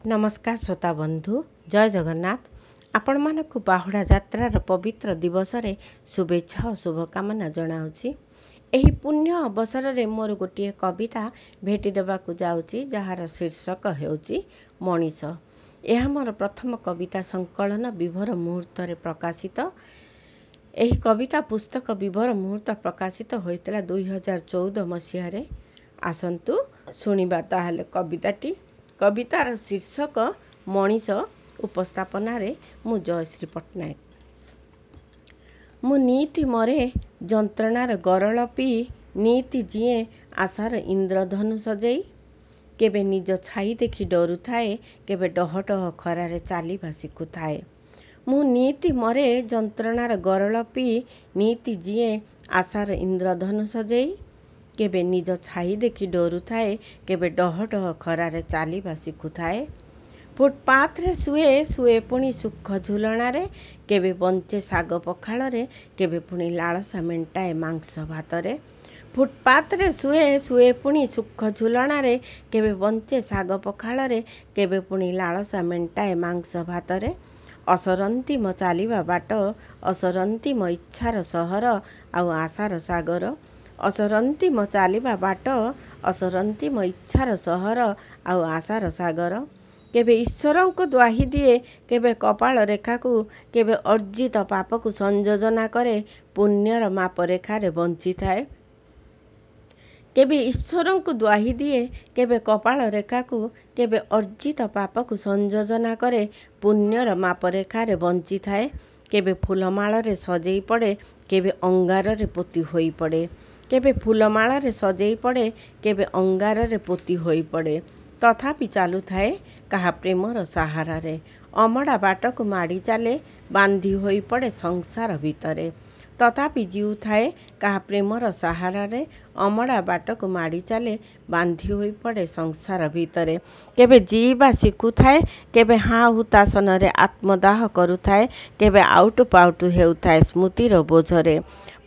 ନମସ୍କାର ଶ୍ରୋତା ବନ୍ଧୁ ଜୟ ଜଗନ୍ନାଥ। ଆପଣମାନଙ୍କୁ ବାହୁଡ଼ା ଯାତ୍ରାର ପବିତ୍ର ଦିବସରେ ଶୁଭେଚ୍ଛା ଓ ଶୁଭକାମନା ଜଣାଉଛି। ଏହି ପୁଣ୍ୟ ଅବସରରେ ମୋର ଗୋଟିଏ କବିତା ଭେଟି ଦେବାକୁ ଯାଉଛି ଯାହାର ଶୀର୍ଷକ ହେଉଛି ମଣିଷ। ଏହା ମୋର ପ୍ରଥମ କବିତା ସଂକଳନ ବିଭର ମୁହୂର୍ତ୍ତରେ ପ୍ରକାଶିତ। ଏହି କବିତା ପୁସ୍ତକ ବିଭର ମୁହୂର୍ତ୍ତ ପ୍ରକାଶିତ ହୋଇଥିଲା ଦୁଇହଜାର ଚଉଦ ମସିହାରେ। ଆସନ୍ତୁ ଶୁଣିବା ତାହେଲେ କବିତାଟି। କବିତାର ଶୀର୍ଷକ ମଣିଷ ଉପସ୍ଥାପନାରେ ମୁଁ ଜୟଶ୍ରୀ ପଟ୍ଟନାୟକ। ମୁଁ ନିତି ମରେ ଯନ୍ତ୍ରଣାର ଗରଳ ପିଇ ନିତି ଯିଏ ଆଶାର ଇନ୍ଦ୍ରଧନୁ ସଜେଇ। କେବେ ନିଜ ଛାଇ ଦେଖି ଡରୁଥାଏ କେବେ ଡହ ଡହ ଖରାରେ ଚାଲିବା ଶିଖୁଥାଏ। ମୁଁ ନିତି ମରେ ଯନ୍ତ୍ରଣାର ଗରଳ ପିଇ ନିତି ଯିଏ ଆଶାର ଇନ୍ଦ୍ରଧନୁ ସଜେଇ। କେବେ ନିଜ ଛାଇ ଦେଖି ଡରୁଥାଏ କେବେ ଡହ ଡହ ଖରାରେ ଚାଲିବା ଶିଖୁଥାଏ ଫୁଟପାଥରେ ଶୁଏ ଶୁଏ ପୁଣି ସୁଖ ଝୁଲଣାରେ କେବେ ବଞ୍ଚେ ଶାଗ ପଖାଳରେ କେବେ ପୁଣି ଲାଳସା ମେଣ୍ଟାଏ ମାଂସ ଭାତରେ। ଫୁଟପାଥରେ ଶୁଏ ଶୁଏ ପୁଣି ସୁଖ ଝୁଲଣାରେ କେବେ ବଞ୍ଚେ ଶାଗ ପଖାଳରେ କେବେ ପୁଣି ଲାଳସା ମେଣ୍ଟାଏ ମାଂସ ଭାତରେ। ଅସରନ୍ତି ମୋ ଚାଲିବା ବାଟ ଅସରନ୍ତି ମୋ ଇଚ୍ଛାର ସହର ଆଉ ଆଶାର ସାଗର। ଅସରନ୍ତି ମୋ ଚାଲିବା ବାଟ ଅସରନ୍ତି ମୋ ଇଚ୍ଛାର ସହର ଆଉ ଆଶାର ସାଗର। କେବେ ଈଶ୍ୱରଙ୍କୁ ଦ୍ୱାହି ଦିଏ କେବେ କପାଳ ରେଖାକୁ କେବେ ଅର୍ଜିତ ପାପକୁ ସଂଯୋଜନା କରେ ପୁଣ୍ୟର ମାପରେଖାରେ ବଞ୍ଚିଥାଏ। କେବେ ଈଶ୍ୱରଙ୍କୁ ଦ୍ୱାହି ଦିଏ କେବେ କପାଳ ରେଖାକୁ କେବେ ଅର୍ଜିତ ପାପକୁ ସଂଯୋଜନା କରେ ପୁଣ୍ୟର ମାପରେଖାରେ ବଞ୍ଚିଥାଏ। କେବେ ଫୁଲମାଳରେ ସଜେଇ ପଡ଼େ କେବେ ଅଙ୍ଗାରରେ ପୋତି ହୋଇପଡ଼େ। କେବେ ଫୁଲମାଳରେ ସଜେଇ ପଡ଼େ କେବେ ଅଙ୍ଗାରରେ ପୋତି ହୋଇପଡ଼େ ତଥାପି ଚାଲୁଥାଏ କାହା ପ୍ରେମର ସାହାରାରେ। ଅମଡ଼ା ବାଟକୁ ମାଡ଼ି ଚାଲେ ବାନ୍ଧି ହୋଇପଡ଼େ ସଂସାର ଭିତରେ। ତଥାପି ଜିଉଥାଏ କାହା ପ୍ରେମର ସାହାରାରେ ଅମଡ଼ା ବାଟକୁ ମାଡ଼ି ଚାଲେ ବାନ୍ଧି ହୋଇପଡ଼େ ସଂସାର ଭିତରେ। କେବେ ଜିଇବା ଶିଖୁଥାଏ କେବେ ହାଁ ହୁତାସନରେ ଆତ୍ମଦାହ କରୁଥାଏ କେବେ ଆଉଟୁ ପାଉଟୁ ହେଉଥାଏ ସ୍ମୃତିର ବୋଝରେ।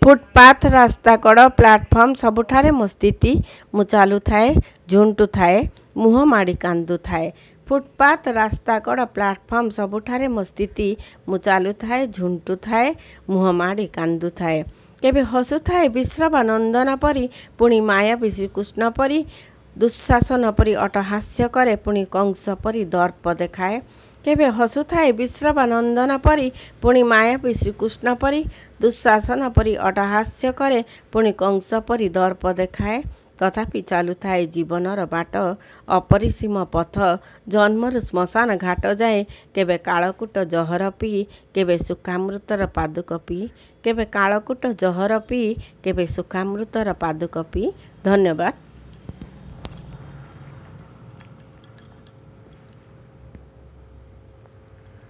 ଫୁଟପାଥ ରାସ୍ତା କଡ଼ ପ୍ଲାଟଫର୍ମ ସବୁଠାରେ ମୋ ସ୍ଥିତି। ମୁଁ ଚାଲୁଥାଏ ଝୁଣ୍ଟୁଥାଏ ମୁହଁ ମାଡ଼ି କାନ୍ଦୁଥାଏ। ଫୁଟପାଥ ରାସ୍ତା କଡ଼ ପ୍ଲାଟଫର୍ମ ସବୁଠାରେ ମୋ ସ୍ଥିତି ମୁଁ ଚାଲୁଥାଏ ଝୁଣ୍ଟୁଥାଏ ମୁହଁ ମାଡ଼ି କାନ୍ଦୁଥାଏ କେବେ ହସୁଥାଏ ବିଶ୍ରବା ନନ୍ଦନ ପରି ପୁଣି ମାୟାବୀ ଶ୍ରୀକୃଷ୍ଣ ପରି ଦୁଃଶାସନ ପରି ଅଟହାସ୍ୟ କରେ ପୁଣି କଂସ ପରି ଦର୍ପ ଦେଖାଏ। କେବେ ହସୁଥାଏ ବିଶ୍ରବା ନନ୍ଦନ ପରି ପୁଣି ମାୟାବୀ ଶ୍ରୀକୃଷ୍ଣ ପରି ଦୁଃଶାସନ ପରି ଅଟହାସ୍ୟ କରେ ପୁଣି କଂସ ପରି ଦର୍ପ ଦେଖାଏ। ତଥାପି ଚାଲୁଥାଏ ଜୀବନର ବାଟ ଅପରିସୀମ ପଥ। ଜନ୍ମରୁ ଶ୍ମଶାନ ଘାଟ ଯାଏ କେବେ କାଳକୁଟ ଜହର ପିଇ କେବେ ସୁଖାମୃତର ପାଦୁକ ପିଇ କେବେ କାଳକୁଟ ଜହର ପିଇ କେବେ ସୁଖାମୃତର ପାଦୁକ ପିଇ ଧନ୍ୟବାଦ।